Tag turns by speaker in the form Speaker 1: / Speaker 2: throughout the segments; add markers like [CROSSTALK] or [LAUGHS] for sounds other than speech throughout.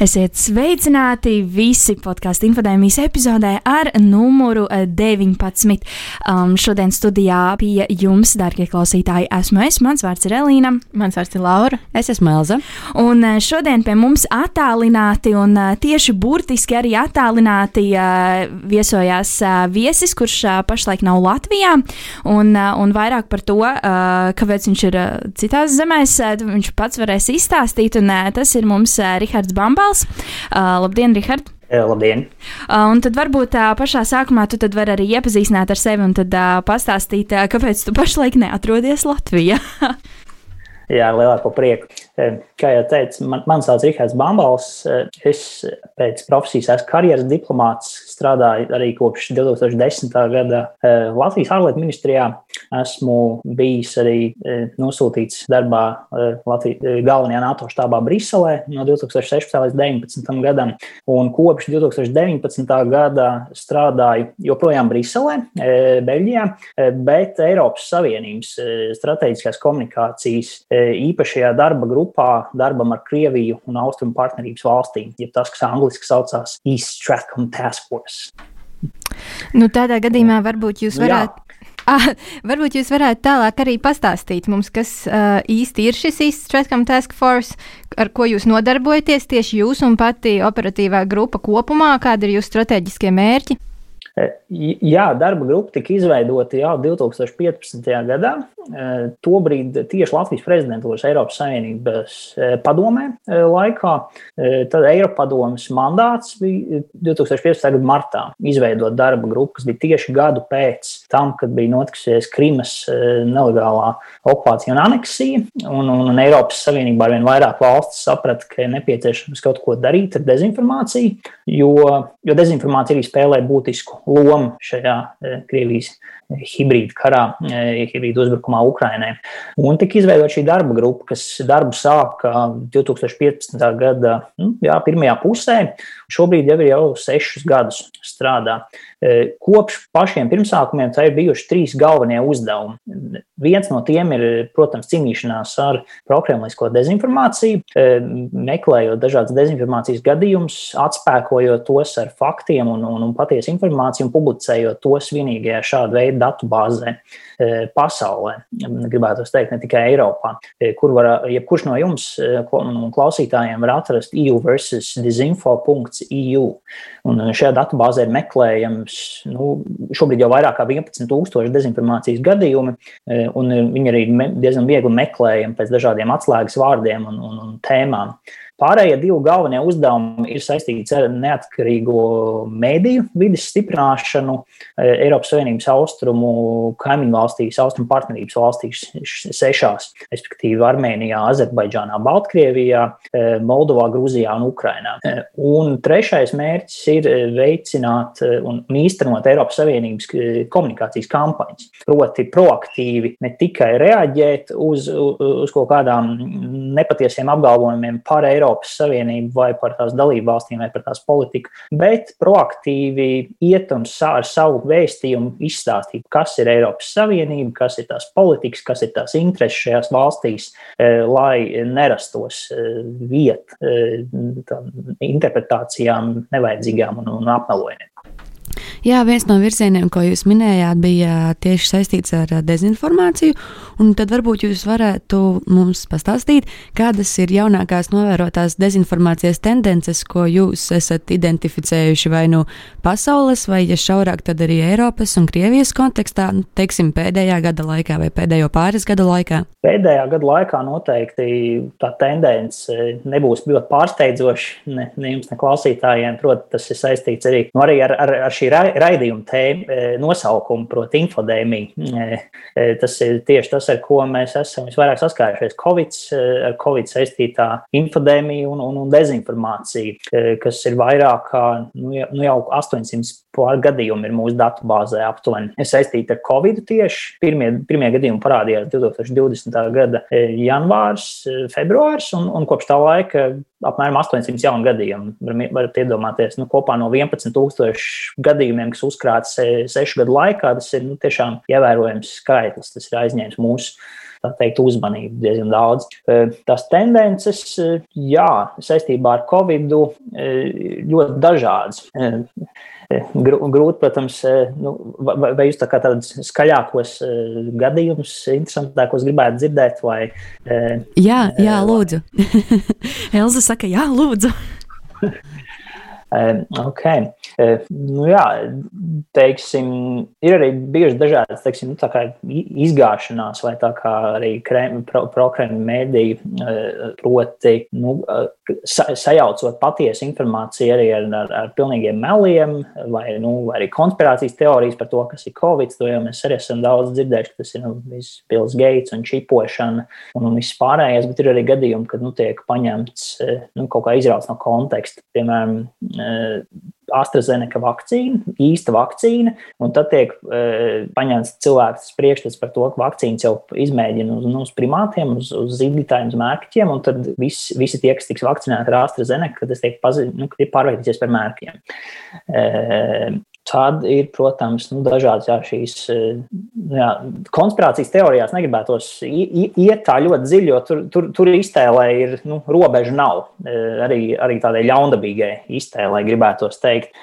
Speaker 1: Esiet sveicināti visi podkāstu infodēmijas epizodē ar numuru 19. Um, šodien studijā pie jums, darbie klausītāji, esmu es. Mans vārds ir Elīna.
Speaker 2: Mans vārds ir Laura.
Speaker 3: Es esmu Elza.
Speaker 1: Un uh, šodien pie mums attālināti un uh, tieši burtiski arī attālināti uh, viesojās viesis, kurš pašlaik nav Latvijā. Un, un vairāk par to, kāpēc viņš ir citās zemēs, viņš pats varēs izstāstīt. Un tas ir mums Rihards Bambals. Mihails. Uh, labdien, Rihard!
Speaker 4: Labdien!
Speaker 1: Uh, un tad varbūt tā uh, pašā sākumā tu vari arī iepazīstināt ar sevi un tad uh, pastāstīt, uh, kāpēc tu pašlaik neatrodies Latvijā. [LAUGHS]
Speaker 4: Jā, ar lielāko prieku. Kā jau teicu, man, man sauc Rihards Bambals. Es pēc profesijas esmu karjeras diplomāts, strādāju arī kopš 2010. gada Latvijas ārlietu ministrijā. Esmu bijis arī nosūtīts darbā Latvijas galvenajā NATO štābā Briselē no 2016. līdz 2019. gadam. Un kopš 2019. gada strādāju joprojām Briselē, Beļģijā, bet Eiropas Savienības strateģiskās komunikācijas īpašajā darba grupā darbam ar Krieviju un Austrumu partnerības valstīm, jeb tas, kas angliski saucās East Stratcom Task Force.
Speaker 2: Nu, tādā gadījumā varbūt jūs varētu. [LAUGHS] Ah, varbūt jūs varētu tālāk arī pastāstīt mums, kas uh, īsti ir šis Stratcom Task Force, ar ko jūs nodarbojaties tieši jūs un pati operatīvā grupa kopumā, kādi ir jūsu strateģiskie mērķi?
Speaker 4: Jā, darba grupa tika izveidota jau 2015. gadā. Tobrīd tieši Latvijas prezidentūras Eiropas Savienības padomē laikā. Tad Eiropas padomas mandāts bija 2015. gada martā izveidot darba grupu, kas bija tieši gadu pēc tam, kad bija notikusies Krimas nelegālā okupācija un aneksija. Un, un, un Eiropas Savienībā arvien vairāk valsts saprata, ka ir nepieciešams kaut ko darīt ar dezinformāciju, jo, jo dezinformācija arī spēlē būtisku loma šajā eh, Krievijas hibrīda karā, eh, hibrīda uzbrukumā Ukrainai. Un tika izveidota šī darba grupa, kas darbu sāka 2015. gada nu, jā, pirmajā pusē. Šobrīd jau ir jau sešus gadus strādā. Eh, kopš pašiem pirmsākumiem tā ir bijuši trīs galvenie uzdevumi. Viens no tiem ir, protams, cīnīšanās ar prokremlisko dezinformāciju, meklējot dažādas dezinformācijas gadījumus, atspēkojot tos ar faktiem un, un, un patiesu informāciju un publicējot tos vienīgajā šāda veida datu bāzē e, pasaulē, gribētu teikt, ne tikai Eiropā, e, kur var, jebkurš no jums, e, klausītājiem, var atrast EU versus dizinfo.eu. Un šajā datu bāzē ir meklējams nu, šobrīd jau vairāk kā 11,000 dezinformācijas gadījumi, un viņi arī diezgan viegli meklējami pēc dažādiem atslēgas vārdiem un, un, un tēmām. Pārējie divi galvenie uzdevumi ir saistīti ar neatkarīgo mēdīju vidas stiprināšanu e, Eiropas Savienības austrumu kaimiņu valstīs, austrumu partnerības valstīs, sešās, respektīvi Armēnijā, Azerbaidžānā, Baltkrievijā, e, Moldovā, Grūzijā un Ukrainā. E, un trešais mērķis ir veicināt un īstenot Eiropas Savienības komunikācijas kampaņas. Proti, proaktīvi ne tikai reaģēt uz, uz kaut kādām nepatiesiem apgalvojumiem par Eiropas Eiropas Savienību vai par tās dalību valstīm vai par tās politiku, bet proaktīvi iet un ar savu vēstījumu izstāstīt, kas ir Eiropas Savienība, kas ir tās politikas, kas ir tās intereses šajās valstīs, eh, lai nerastos eh, vieta eh, interpretācijām nevajadzīgām un apmelojumiem.
Speaker 3: Jā, viens no virzieniem, ko jūs minējāt, bija tieši saistīts ar dezinformāciju. Tad varbūt jūs varētu mums pastāstīt, kādas ir jaunākās novērotās dezinformācijas tendences, ko jūs esat identificējuši vai nu pasaules, vai, ja šaurāk, tad arī Eiropas un Krievijas kontekstā, nu, teiksim, pēdējā gada laikā vai pēdējo pāris gadu laikā?
Speaker 4: Pēdējā gada laikā noteikti tā tendence nebūs ļoti pārsteidzoša ne, ne jums, ne klausītājiem. Protams, tas ir saistīts arī, nu, arī ar, ar, ar šī raidījuma tēma, nosaukumu, proti, infodēmija. Tas ir tieši tas, ar ko mēs esam visvairāk saskārušies. Covid, ar Covid saistītā infodēmija un, un, un dezinformācija, kas ir vairāk kā nu, nu jau 800 gadījumi ir mūsu datubāzē aptuveni saistīti ar Covid tieši. Pirmie, pirmie gadījumi parādījās 2020. gada janvārs, februārs, un, un kopš tā laika apmēram 800 jaunu gadījumu. Varat iedomāties, nu, kopā no 11,000 gadījumiem, kas uzkrāts sešu gadu laikā, tas ir nu, tiešām ievērojams skaitlis. Tas ir aizņēmis mūsu tā teikt, uzmanību diezgan daudz. Tās tendences, jā, saistībā ar Covid ļoti dažādas. Grūti, protams, nu, vai, jūs tā kā tādus skaļākos gadījumus, interesantākos gribētu dzirdēt, vai.
Speaker 3: Jā, jā, lūdzu. [LAUGHS]
Speaker 1: Elza saka, jā, lūdzu. [LAUGHS]
Speaker 4: Ok. Nu, jā, teiksim, ir arī bijuši dažādas teiksim, nu, izgāšanās, vai arī prokrēmi mēdīji, proti, nu, sa, sajaucot patiesu informāciju arī ar, ar, ar pilnīgiem meliem, vai, nu, vai arī konspirācijas teorijas par to, kas ir Covid. To jau mēs arī esam daudz dzirdējuši, ka tas ir nu, Bills Gates un čipošana un, un viss pārējais, bet ir arī gadījumi, kad nu, tiek paņemts nu, kaut kā izrauts no konteksta. Piemēram, AstraZeneca vakcīna, īsta vakcīna, un tad tiek uh, paņemts cilvēks priekšstats par to, ka vakcīnas jau izmēģina uz, nu, uz primātiem, uz, uz zīdītājiem, uz mērķiem, un tad vis, visi tie, kas tiks vakcinēti ar AstraZeneca, tas tiek pazi, nu, pārvērtīsies par mērķiem. Uh, Tad ir, protams, nu, dažādas jā, šīs jā, konspirācijas teorijās. Negribētos iet tā ļoti dziļi, jo tur, tur, tur iztēlē ir nu, robeža nav. Arī, arī tādai ļaundabīgai iztēlē gribētos teikt.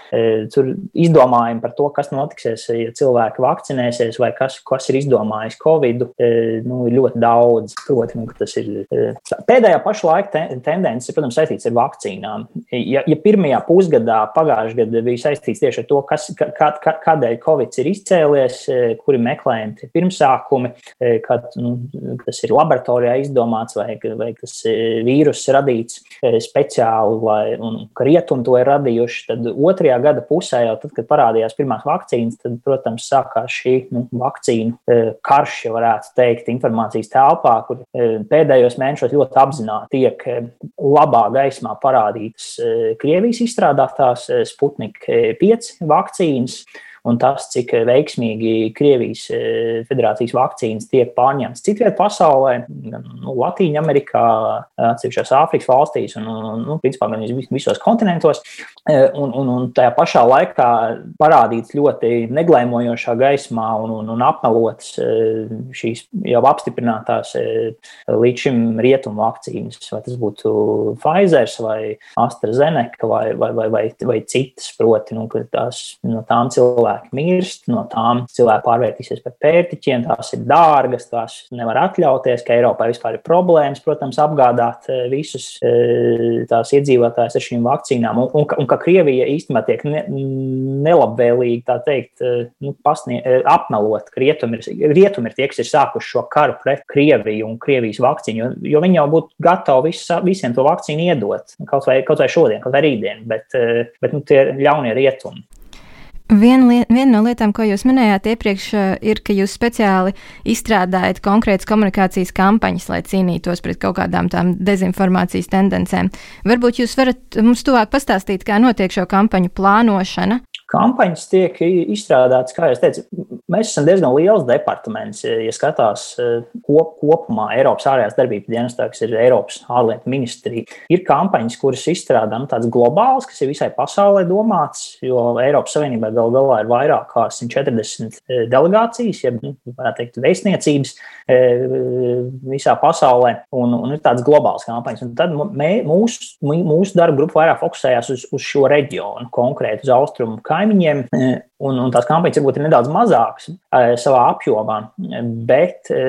Speaker 4: Tur izdomājumi par to, kas notiksies, ja cilvēki vakcinēsies, vai kas, kas ir izdomājis Covid, nu, ir ļoti daudz. Proti, nu, tas ir pēdējā paša laika te, tendence, protams, saistīts ar vakcīnām. Ja, ja pirmajā pusgadā pagājušajā gadā bija saistīts tieši ar to, kas kā, kā, kādēļ Covid ir izcēlies, e, kuri meklējumi ir pirmsākumi, e, kad nu, tas ir laboratorijā izdomāts vai, vai tas e, vīrus radīts speciāli, lai, un ka rietumi to ir radījuši. Tad otrajā gada pusē, jau tad, kad parādījās pirmās vakcīnas, tad, protams, sākās šī nu, vakcīnu karš, ja varētu teikt, informācijas telpā, kur pēdējos mēnešos ļoti apzināti tiek labā gaismā parādītas Krievijas izstrādātās Sputnik 5 vakcīnas vakcīnas un tas, cik veiksmīgi Krievijas eh, federācijas vakcīnas tiek pārņemtas citviet pasaulē, gan nu, Latvijā, Amerikā, atsevišķās Āfrikas valstīs un, nu, principā, gan visos kontinentos. Eh, un, un, un tajā pašā laikā parādīts ļoti neglēmojošā gaismā un, un, un apmelotas eh, šīs jau apstiprinātās līdz šim rietumu vakcīnas, vai tas būtu Pfizer vai AstraZeneca vai, vai, vai, vai, vai citas, proti, nu, tās, no tām cilvēkiem cilvēki mirst, no tām cilvēki pārvērtīsies par pērtiķiem, tās ir dārgas, tās nevar atļauties, ka Eiropā vispār ir problēmas, protams, apgādāt eh, visus eh, tās iedzīvotājus ar šīm vakcīnām, un, un, un ka Krievija īstenībā tiek ne, nelabvēlīgi, tā teikt, eh, nu, pasnie, apmelot, ka rietumi ir, rietumi ir tie, kas ir sākuši šo karu pret Krieviju un Krievijas vakcīnu, jo, jo viņi jau būtu gatavi vis, visiem to vakcīnu iedot, kaut vai, kaut vai šodien, kaut vai rītdien, bet, bet nu, tie ir ļaunie rietumi.
Speaker 2: Viena, liet, viena no lietām, ko jūs minējāt iepriekš, eh, ir, ka jūs speciāli izstrādājat konkrētas komunikācijas kampaņas, lai cīnītos pret kaut kādām tām dezinformācijas tendencēm. Varbūt jūs varat mums tuvāk pastāstīt, kā notiek šo kampaņu plānošana
Speaker 4: Kampaņas tiek izstrādātas, kā jau teicu, mēs esam diezgan liels departaments. Ja skatās eh, kop, kopumā Eiropas ārējās darbības dienestā, kas ir Eiropas ārlietu ministrija, ir kampaņas, kuras izstrādā nu, tādas globālas, kas ir visai pasaulē domātas, jo Eiropas Savienībā gal galā ir vairāk kā 140 eh, delegācijas, ja nu, varētu teikt, vēstniecības eh, visā pasaulē, un, un ir tādas globālas kampaņas. Un tad mē, mūsu, mūsu darba grupa vairāk fokusējās uz, uz šo reģionu, konkrēti uz austrumu kaimiņiem, e, un, un tās kampaņas varbūt ir nedaudz mazākas e, savā apjomā, bet e,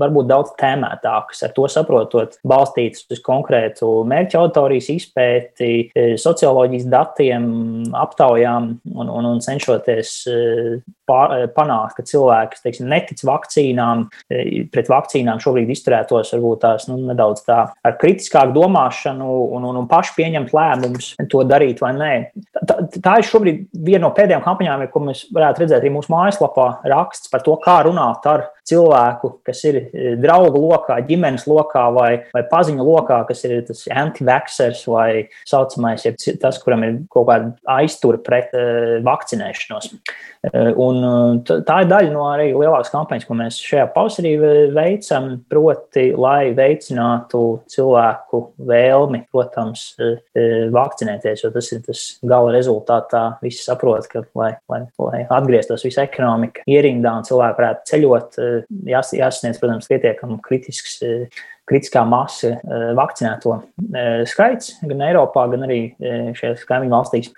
Speaker 4: varbūt daudz tēmētākas. Ar to saprotot, balstītas uz konkrētu mērķa auditorijas izpēti, socioloģijas datiem, aptaujām un, un, un cenšoties pār, panākt, ka cilvēki teiksim, netic vakcīnām, pret vakcīnām šobrīd izturētos varbūt tās nu, nedaudz tā ar kritiskāku domāšanu un, un, un paši pieņemt lēmumus, to darīt vai nē. Tā, tā ir šobrīd viena no pēdējām kampaņām, kampaņām, ko mēs varētu redzēt arī mūsu mājaslapā, raksts par to, kā runāt ar cilvēku, kas ir e, draugu lokā, ģimenes lokā vai, vai paziņu lokā, kas ir tas anti-vaxxers vai saucamais, ja tas, kuram ir kaut kāda aiztura pret uh, vakcinēšanos. Uh, un tā ir daļa no arī lielākas kampaņas, ko mēs šajā pavasarī veicam, proti, lai veicinātu cilvēku vēlmi, protams, uh, vakcinēties, jo tas ir tas gala rezultātā. Visi saprot, ka, lai, lai, lai atgrieztos visa ekonomika ierindā un cilvēki varētu ceļot, jās, jāsasniedz, protams, pietiekami kritisks, kritiskā masa vakcinēto skaits gan Eiropā, gan arī šajās kaimiņu valstīs.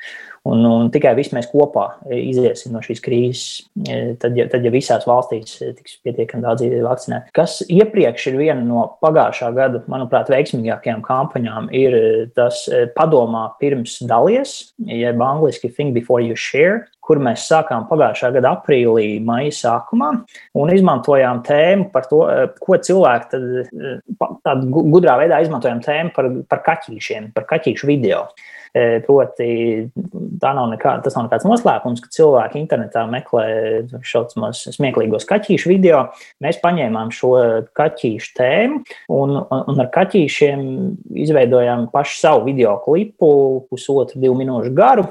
Speaker 4: Un, un tikai visi mēs kopā iziesim no šīs krīzes, tad, ja, tad, ja visās valstīs tiks pietiekami daudz vakcinēti. Kas iepriekš ir viena no pagājušā gada, manuprāt, veiksmīgākajām kampaņām, ir tas padomā pirms dalies, jeb angliski think before you share kur mēs sākām pagājušā gada aprīlī, maija sākumā, un izmantojām tēmu par to, ko cilvēki tad, tādā gudrā veidā izmantojām tēmu par, par kaķīšiem, par kaķīšu video. E, proti, nav nekā, tas nav nekāds noslēpums, ka cilvēki internetā meklē šausmos smieklīgos kaķīšu video. Mēs paņēmām šo kaķīšu tēmu un, un ar kaķīšiem izveidojām pašu savu video klipu, pusotru, divu minūšu garu,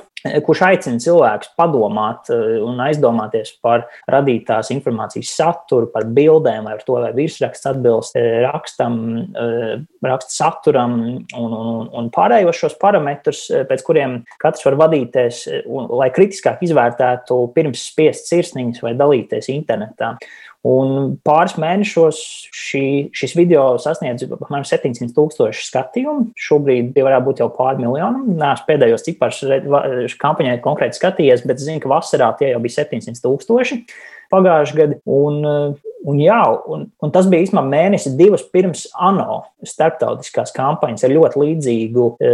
Speaker 4: kurš aicina cilvēkus padomāt eh, un aizdomāties par radītās informācijas saturu, par bildēm, vai to, vai virsraksts atbilst eh, rakstam, eh, raksta saturam un, un, un pārējos šos parametrus, pēc kuriem katrs var vadīties, un, lai kritiskāk izvērtētu pirms spiest sirsniņas vai dalīties internetā. Un pāris mēnešos šī, šis video sasniedz apmēram 700 tūkstoši skatījumu. Šobrīd bija varētu būt jau pāri miljonam. Nē, es pēdējos ciparus kampaņai konkrēti skatījies, bet zinu, ka vasarā tie jau bija 700 tūkstoši pagājušajā gadā. Un, un, jā, un, un tas bija īstenībā mēnesis, divas pirms ANO starptautiskās kampaņas ar ļoti līdzīgu e,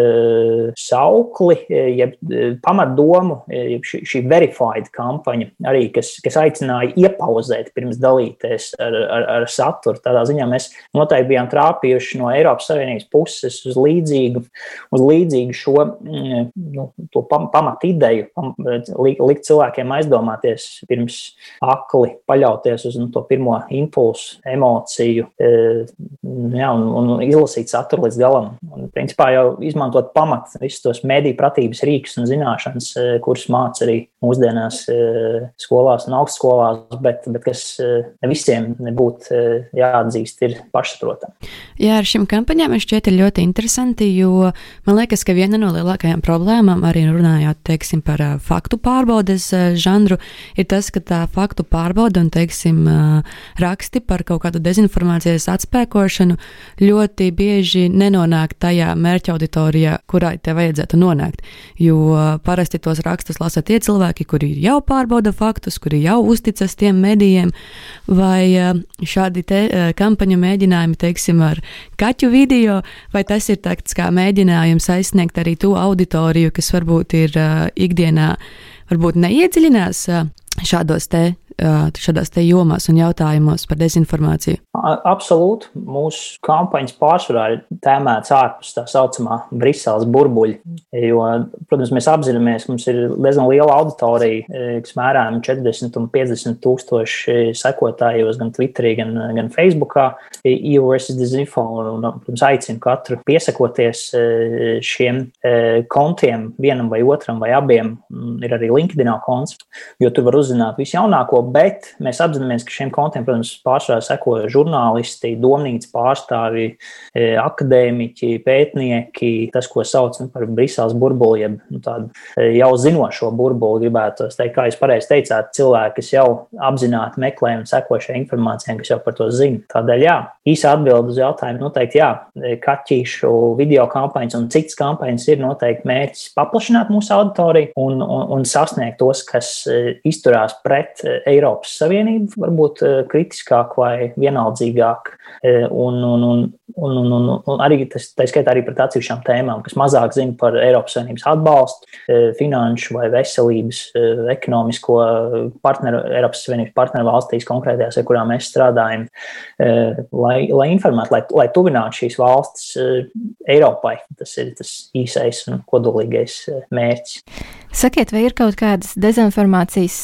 Speaker 4: saukli, jeb e, pamatdomu, jeb šī, šī verified kampaņa, arī kas, kas aicināja iepauzēt pirms dalīties ar, ar, ar saturu. Tādā ziņā mēs noteikti bijām trāpījuši no Eiropas Savienības puses uz līdzīgu, uz līdzīgu šo nu, pamatu ideju, likt cilvēkiem aizdomāties pirms ak akli paļauties uz nu, to pirmo impulsu, emociju, e, jā, un, un izlasīt saturu līdz galam. Un, principā jau izmantot pamatu visus tos mediju pratības rīkus un zināšanas, e, kuras māca arī mūsdienās e, skolās un augstskolās, bet, bet kas visiem nebūtu jāatzīst, ir pašsaprotami.
Speaker 3: Jā, ar šīm kampaņām man šķiet ļoti interesanti, jo man liekas, ka viena no lielākajām problēmām, arī runājot teiksim, par faktu pārbaudes žanru, ir tas, ka tā faktu pārbauda un, teiksim, raksti par kaut kādu dezinformācijas atspēkošanu ļoti bieži nenonāk tajā mērķa auditorijā, kurai te vajadzētu nonākt. Jo parasti tos rakstus lasa tie cilvēki, kuri jau pārbauda faktus, kuri jau uzticas tiem medijiem, vai šādi te kampaņu mēģinājumi, teiksim, ar kaķu video, vai tas ir tāds kā mēģinājums aizsniegt arī to auditoriju, kas varbūt ir ikdienā, varbūt neiedziļinās šādos te šādās te jomās un jautājumos par dezinformāciju?
Speaker 4: Absolūti. Mūsu kampaņas pārsvarā ir tēmēts ārpus tā saucamā Briseles burbuļa. Jo, protams, mēs apzināmies, ka mums ir diezgan liela auditorija, kas mērām 40 un 50 tūkstoši sekotājos gan Twitterī, gan, gan Facebookā. EU versus Dezinfo, un, protams, aicinu katru piesakoties šiem kontiem, vienam vai otram vai abiem. Ir arī LinkedIn konts, jo tur var uzzināt visu jaunāko, bet mēs apzināmies, ka šiem kontiem, protams, pārsvarā seko žurnālisti, domnīcas pārstāvji, e, akadēmiķi, pētnieki, tas, ko sauc nu, par Briseles burbuli, jeb nu, tādu e, jau zinošo burbuli, gribētu teikt, kā jūs pareizi teicāt, cilvēki, kas jau apzināti meklē un seko šai informācijai, kas jau par to zina. Tādēļ, jā, īsa atbilde uz jautājumu noteikti jā, e, kaķīšu video kampaņas un citas kampaņas ir noteikti mērķis paplašināt mūsu auditoriju un, un, un sasniegt tos, kas izturās pret Eiropas Savienību varbūt eh, kritiskāk vai vienaldzīgāk. Eh, un, un, un, un, un, un, un arī tas tā skaitā arī par atsevišķām tēmām, kas mazāk zina par Eiropas Savienības atbalstu, eh, finanšu vai veselības, ekonomisko partneru, Eiropas Savienības partneru valstīs konkrētajās, ar kurām mēs strādājam, lai, lai informētu, lai, lai tuvinātu šīs valstis Eiropai. Tas ir tas īsais un kodolīgais mērķis.
Speaker 2: Sakiet, vai ir kaut kādas dezinformācijas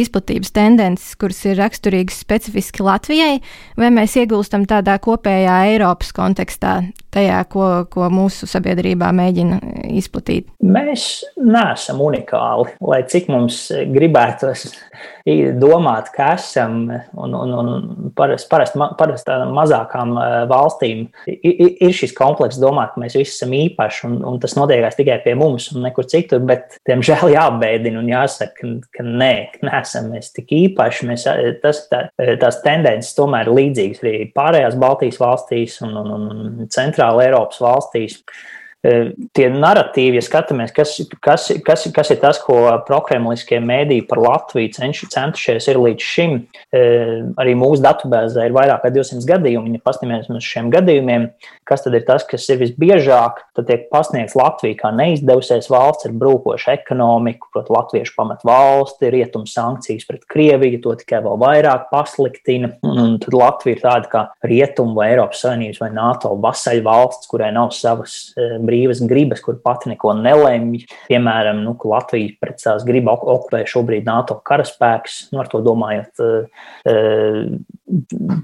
Speaker 2: izplatības tendences, kuras ir raksturīgas specifiski Latvijai, vai mēs iegulstam tādā kopējā Eiropas kontekstā, tajā, ko, ko mūsu sabiedrībā mēģina izplatīt?
Speaker 4: Mēs neesam unikāli, lai cik mums gribētos domāt, ka esam un, un, un parasti parast, parast mazākām valstīm ir šis komplekss domāt, ka mēs visi esam īpaši un, un tas notiekās tikai pie mums un nekur citur, bet, diemžēl, [LAUGHS] jāapbēdina un jāsaka, ka, nē, neesam mēs tik īpaši. Mēs, tas, tā, tās tendences tomēr ir līdzīgas arī pārējās Baltijas valstīs un, un, un Centrāla Eiropas valstīs. Eh, tie narratīvi, ja skatāmies, kas, kas, kas, kas ir tas, ko prokremliskie mēdīji par Latviju cenš, centušies ir līdz šim. Eh, arī mūsu datubāzē ir vairāk kā 200 gadījumi. Ja paskatāmies uz šiem gadījumiem, kas tad ir tas, kas ir visbiežāk, tad tiek pasniegts Latvija kā neizdevusies valsts ar brūkošu ekonomiku, proti, latviešu pamat valsti, rietumu sankcijas pret Krieviju, to tikai vēl vairāk pasliktina. Un tad Latvija ir tāda kā rietumu vai Eiropas Savienības vai NATO vasaļvalsts, kurai nav savas eh, brīvas gribas, kur pati neko nelemj. Piemēram, nu, Latvija pret savas gribu okupē šobrīd NATO karaspēks, nu, ar to domājot, uh,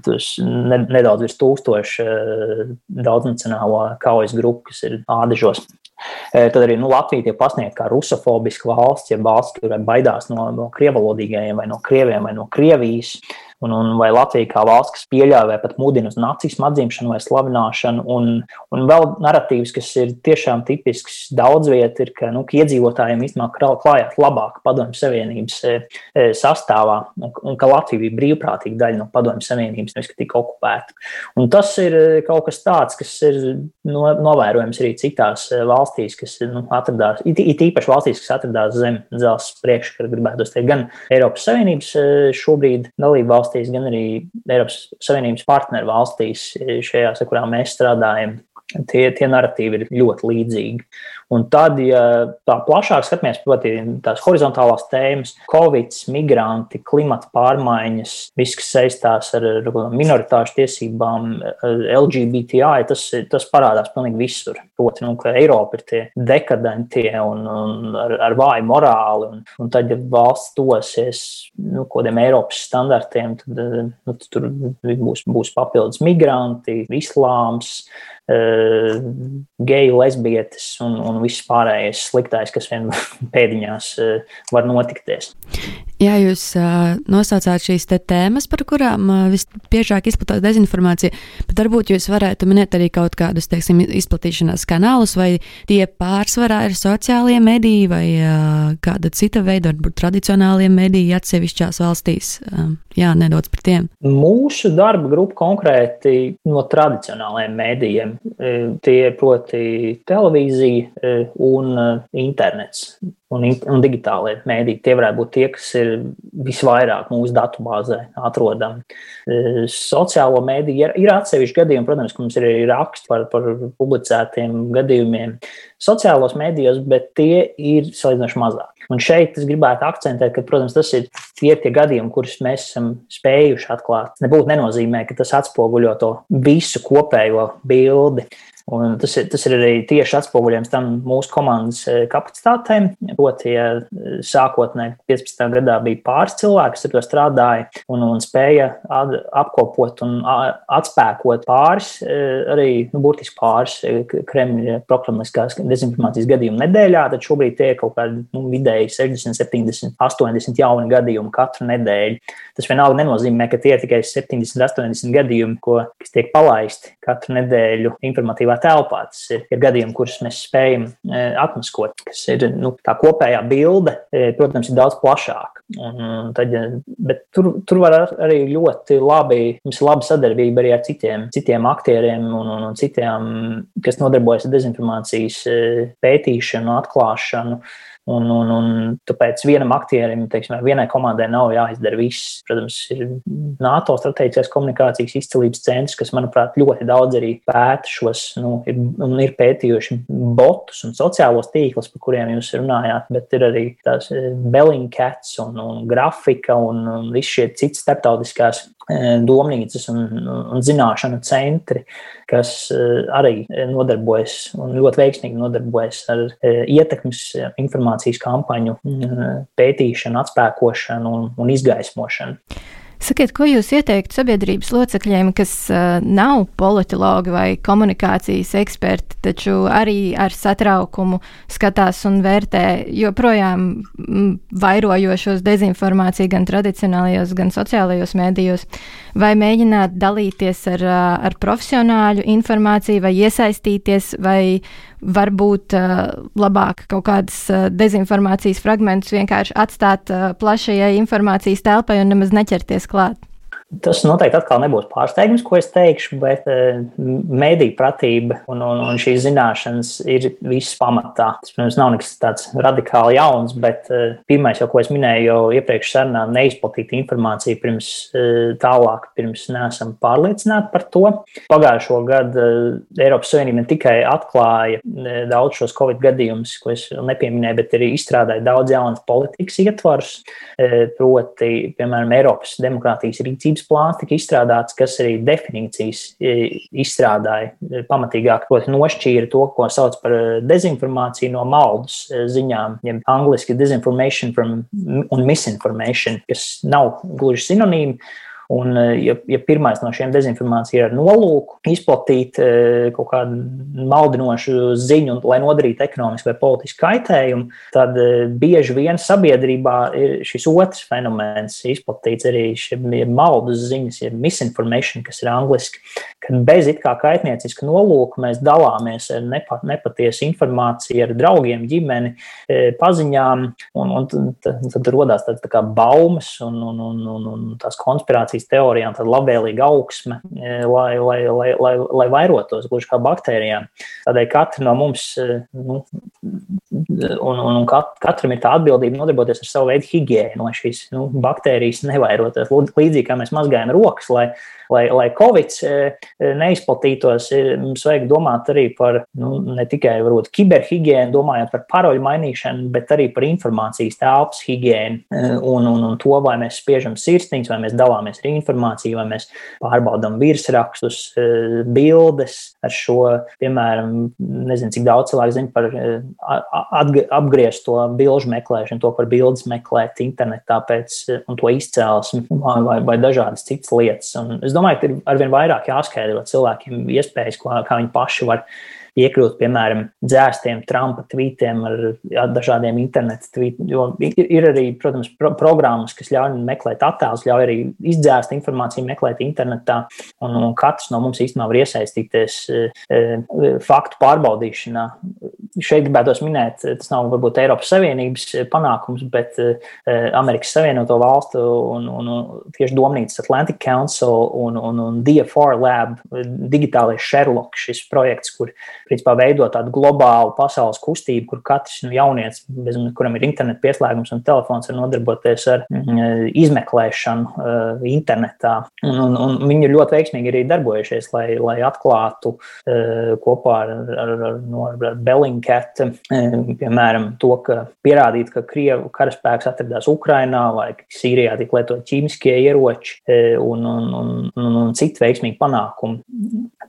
Speaker 4: tas nedaudz virs tūkstoša uh, daudznacionālo kaujas grupu, kas ir ādažos. Tad arī nu, Latvija tiek pasniegta kā rusofobiska valsts, ja valsts, kurai baidās no, no krievalodīgajiem vai no krieviem vai no Krievijas. Uh, un, un vai Latvija kā valsts, kas pieļauj vai pat mudina uz nacismu atzīšanu vai slavināšanu, un, un vēl narratīvs, kas ir tiešām tipisks daudz viet, ir, ka, nu, ka iedzīvotājiem īstenībā klājās labāk padomju savienības e, e, sastāvā, un, un ka Latvija bija brīvprātīga daļa no padomju savienības, nevis ka tika okupēta. Un tas ir e, kaut kas tāds, kas ir no, novērojams arī citās valstīs, kas nu, atradās, it, it īpaši valstīs, kas atradās zem dzelzceļa priekškara, gribētu teikt, gan Eiropas Savienības šobrīd dalību valsts valstīs, gan arī Eiropas Savienības partneru valstīs, šajās, kurām mēs strādājam, tie, tie narratīvi ir ļoti līdzīgi. Un tad, ja tā plašāk skatāmies, proti, tās horizontālās tēmas, covid, migranti, klimata pārmaiņas, viss, kas saistās ar, minoritāšu tiesībām, LGBTI, tas, tas parādās pilnīgi visur. Proti, nu, ka Eiropa ir tie dekadentie un, un ar, ar vāju morāli, un, un tad, ja valsts tosies nu, kodiem Eiropas standartiem, tad nu, tur būs, būs papildus migranti, islāms Eh, geju, lesbietes un, un viss pārējais sliktais, kas vien [LAUGHS] pēdiņās eh, var notikties.
Speaker 3: Jā, jūs uh, nosaucāt šīs tēmas, par kurām uh, visbiežāk izplatās dezinformācija, bet varbūt jūs varētu minēt arī kaut kādus, teiksim, izplatīšanās kanālus, vai tie pārsvarā ir sociālie mediji vai uh, kāda cita veida, varbūt tradicionālie mediji atsevišķās valstīs. Uh, jā, nedaudz par tiem.
Speaker 4: Mūsu darba grupa konkrēti no tradicionālajiem medijiem. Tie ir proti televīzija un internets un, un digitālie mēdīji. Tie varētu būt tie, kas ir visvairāk mūsu datubāzē atrodami. E, sociālo mēdīju ir, ir atsevišķi gadījumi, protams, ka mums ir arī raksti par, par publicētiem gadījumiem sociālos mēdījos, bet tie ir salīdzinoši mazāk. Un šeit es gribētu akcentēt, ka, protams, tas ir tie, tie gadījumi, kurus mēs esam spējuši atklāt. Nebūtu nenozīmē, ka tas atspoguļo to visu kopējo bildi. Un tas ir, tas ir arī tieši atspoguļojums tam mūsu komandas e, kapacitātēm. Proti, ja e, sākotnēji 15. gadā bija pāris cilvēki, kas ar to strādāja un, un spēja apkopot un atspēkot pāris, e, arī nu, burtiski pāris Kremļa proklamatiskās dezinformācijas gadījumu nedēļā, tad šobrīd tie ir kaut kādi nu, vidēji 60, 70, 80 jauni gadījumi katru nedēļu. Tas vienalga nenozīmē, ka tie ir tikai 70, 80 gadījumi, ko, kas tiek palaisti katru nedēļu informatīvā telpā. Tas ir, ir gadījumi, kurus mēs spējam e, atmaskot, kas ir nu, tā kopējā bilde, e, protams, ir daudz plašāka. Un, tad, bet tur, tur var arī ļoti labi, mums ir laba sadarbība arī ar citiem, citiem aktieriem un, un, un citiem, kas nodarbojas ar dezinformācijas e, pētīšanu, atklāšanu. Un, un, un tāpēc vienam aktierim, teiksim, vienai komandai nav jāizdara viss. Protams, ir NATO strateģiskās komunikācijas izcelības centrs, kas, manuprāt, ļoti daudz arī pēta šos, nu, ir, un ir pētījuši botus un sociālos tīklus, par kuriem jūs runājāt, bet ir arī tās eh, Bellingcats un, un grafika un, un visi šie citi starptautiskās domnīcas un, un zināšanu centri, kas eh, arī nodarbojas un ļoti veiksmīgi nodarbojas ar ietekmes informāciju dezinformācijas kampaņu pētīšanu, atspēkošanu un, un izgaismošanu.
Speaker 2: Sakiet, ko jūs ieteiktu sabiedrības locekļiem, kas uh, nav politologi vai komunikācijas eksperti, taču arī ar satraukumu skatās un vērtē joprojām vairojošos dezinformāciju gan tradicionālajos, gan sociālajos mēdījos, vai mēģināt dalīties ar, ar profesionāļu informāciju, vai iesaistīties, vai varbūt uh, labāk kaut kādas uh, dezinformācijas fragmentus vienkārši atstāt uh, plašajai informācijas telpai un nemaz neķerties klāt.
Speaker 4: Tas noteikti atkal nebūs pārsteigums, ko es teikšu, bet uh, mēdīņu pratība un, un, un šīs zināšanas ir viss pamatā. Tas, protams, nav nekas tāds radikāli jauns, bet uh, pirmais, jau, ko es minēju, jau iepriekš sarunā, neizplatīt informāciju pirms uh, tālāk, pirms neesam pārliecināti par to. Pagājušo gadu Eiropas Savienība ne tikai atklāja daudz šos Covid gadījumus, ko es nepieminēju, bet arī izstrādāja daudz jaunas politikas ietvarus, proti, piemēram, Eiropas demokrātijas rīcības rīcības plāns tika izstrādāts, kas arī definīcijas e, izstrādāja e, pamatīgāk, proti, nošķīra to, ko sauc par e, dezinformāciju no maldus ziņām, jeb angliski disinformation from, un misinformation, kas nav gluži sinonīmi. Un, eh, ja, ja pirmais no šiem dezinformācija ir ar nolūku izplatīt eh, kaut kādu maldinošu ziņu, lai nodarītu ekonomisku vai politisku kaitējumu, tad eh, bieži vien sabiedrībā ir šis otrs fenomens izplatīts arī šiem maldus ziņas, ir misinformation, kas ir angliski, kad bez it kā kaitnieciska nolūka mēs dalāmies ar nepat, nepatiesu informāciju ar draugiem, ģimeni, paziņām, un, un tad, tad rodās tādas tā kā baumas un, un, un, un, un tās konspirācijas kombinācijas teorijām tāda labvēlīga augsme, e, lai, lai, lai, lai, lai vairotos, gluži kā baktērijām. Tādēļ katra no mums, e, nu, un, un, un katram ir tā atbildība nodarboties ar savu veidu higiēnu, lai šīs nu, baktērijas nevairotos. Līdzīgi kā mēs mazgājam rokas, lai lai, lai Covid e, e, neizplatītos, ir mums vajag domāt arī par nu, ne tikai varbūt, kiberhigiēnu, domājot par paroļu mainīšanu, bet arī par informācijas telpas higiēnu e, un, un, un to, vai mēs spiežam sirsniņus, vai mēs dalāmies ar informāciju, vai mēs pārbaudām virsrakstus, bildes ar šo, piemēram, nezinu, cik daudz cilvēku zina par apgriezto bilžu meklēšanu, to par bildes meklēt internetā pēc un to izcelsmi vai, vai, vai dažādas citas lietas. Un es domāju, ka ir arvien vairāk jāskaidro cilvēkiem iespējas, kā, kā viņi paši var iekļūt, piemēram, dzēstiem Trumpa tvītiem ar dažādiem internetu tvītiem. Jo ir arī, protams, pro programmas, kas ļauj meklēt attēlus, ļauj arī izdzēst informāciju, meklēt internetā. Un, un katrs no mums īstenībā var iesaistīties e, e, faktu pārbaudīšanā. Šeit gribētos minēt, tas nav varbūt Eiropas Savienības panākums, bet e, Amerikas Savienoto Valstu un, un, un tieši Domnīcas Atlantic Council un, un, un DFR Lab, digitālais Sherlock, šis projekts, kur principā veidot tādu globālu pasaules kustību, kur katrs nu, jaunietis, bez, kuram ir interneta pieslēgums un telefons, var nodarboties ar mm, izmeklēšanu uh, internetā. Un, un, un viņi ir ļoti veiksmīgi arī darbojušies, lai, lai atklātu uh, kopā ar, ar, ar, no, ar Bellingcat, uh, piemēram, to, ka pierādīt, ka Krievu karaspēks atradās Ukrainā vai Sīrijā tik lietot ķīmiskie ieroči un, un, un, un, un citu veiksmīgu panākumu.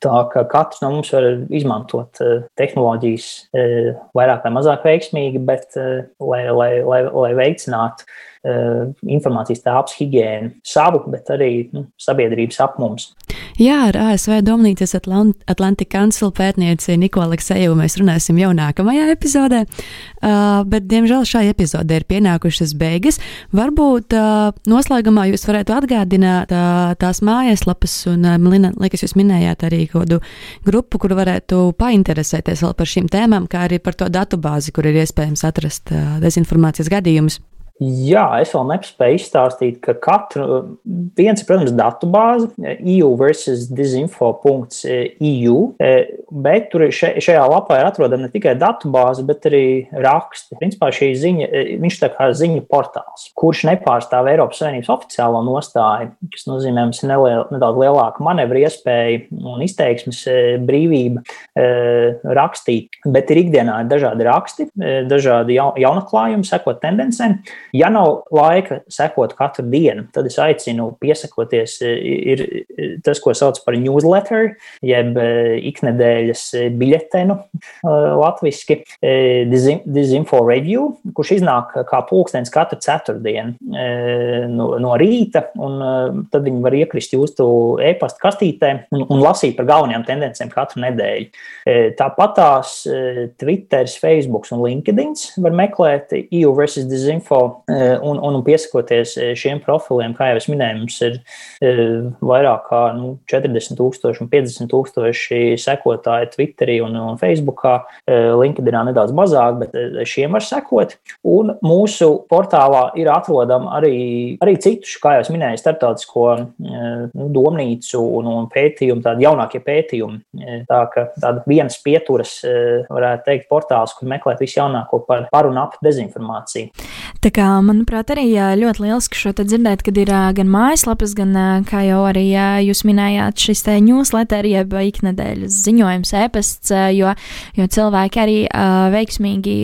Speaker 4: Tā ka katrs no mums var izmantot izmantot eh, tehnoloģijas eh, vairāk vai mazāk veiksmīgi, bet eh, lai, lai, lai, lai veicinātu informācijas telpas higiēnu savu, bet arī nu, sabiedrības ap mums.
Speaker 3: Jā, ar ASV Domnīcas Atlant Atlantika kancelu pētnieci Niko Aleksejevu mēs runāsim jau nākamajā epizodē, uh, bet, diemžēl, šai epizodē ir pienākušas beigas. Varbūt uh, noslēgumā jūs varētu atgādināt uh, tās mājaslapas, un, uh, Lina, liekas, jūs minējāt arī kādu grupu, kur varētu painteresēties vēl par šīm tēmām, kā arī par to datubāzi, kur ir iespējams atrast uh, dezinformācijas gadījumus.
Speaker 4: Jā, es vēl nespēju izstāstīt, ka katru, viens ir, protams, datu bāze, EU versus disinfo.eu, bet tur šajā lapā ir atrodama ne tikai datu bāze, bet arī raksti. Principā šī ziņa, viņš tā kā ziņu portāls, kurš nepārstāv Eiropas Savienības oficiālo nostāju, kas nozīmē, mums neliel, nedaudz lielāka manevra iespēja un izteiksmes e, brīvība e, rakstīt, bet ir ikdienā dažādi raksti, e, dažādi jaunaklājumi, sekot tendencēm. Ja nav laika sekot katru dienu, tad es aicinu piesakoties. Ir tas, ko sauc par newsletter, jeb iknedēļas biļetenu latviski, Dizinfo Review, kurš iznāk kā pulkstenis katru ceturtdienu no, no rīta, tad viņi var iekrist jūsu e-pasta kastītē un, un lasīt par galvenajām tendencēm katru nedēļu. Tāpat tās Twitter, Facebook un LinkedIn var meklēt EU versus Dizinfo un, un piesakoties šiem profiliem, kā jau es minēju, mums ir vairāk kā nu, 40 tūkstoši un 50 tūkstoši sekotāji Twitterī un, un Facebookā. LinkedInā nedaudz mazāk, bet šiem var sekot. Un mūsu portālā ir atrodama arī, arī citu, kā jau minēju, starptautisko nu, domnīcu un, un pētījumu, tādi jaunākie pētījumi. Tā ka tāda vienas pieturas, varētu teikt, portāls, kur meklēt visu jaunāko par, par un ap dezinformāciju.
Speaker 1: Tā kā, manuprāt, arī ļoti lieliski šo dzirdēt, kad ir gan mājaslapas, gan, kā jau arī jūs minējāt, šis te newsletter, jeb iknedēļas ziņojums, e-pasts, jo, jo cilvēki arī veiksmīgi,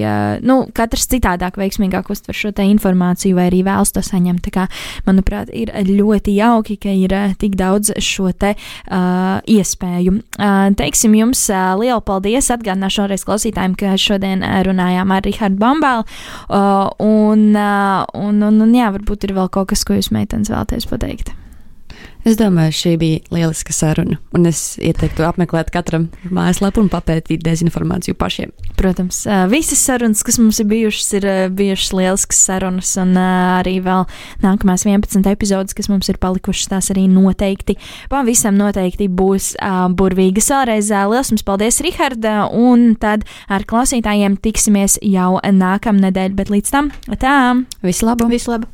Speaker 1: nu, katrs citādāk veiksmīgāk uztver šo te informāciju vai arī vēlas to saņemt. Tā kā, manuprāt, ir ļoti jauki, ka ir tik daudz šo te uh, iespēju. Uh, teiksim jums uh, lielu paldies, atgādināšu vēlreiz klausītājiem, ka šodien runājām ar Rihardu Bambālu, uh, un, uh, un, un, un jā, varbūt ir vēl kaut kas, ko jūs meitenes vēlaties pateikt.
Speaker 3: Es domāju, šī bija lieliska saruna, un es ieteiktu apmeklēt katram mājaslapu un papētīt dezinformāciju pašiem.
Speaker 1: Protams, visas sarunas, kas mums ir bijušas, ir bijušas lieliskas sarunas, un arī vēl nākamās 11 epizodes, kas mums ir palikušas, tās arī noteikti, pavisam noteikti būs burvīgas. Vēlreiz liels jums paldies, Riharda, un tad ar klausītājiem tiksimies jau nākamnedēļ, bet līdz tam, tā!
Speaker 3: Visu labu!
Speaker 1: Visu labu!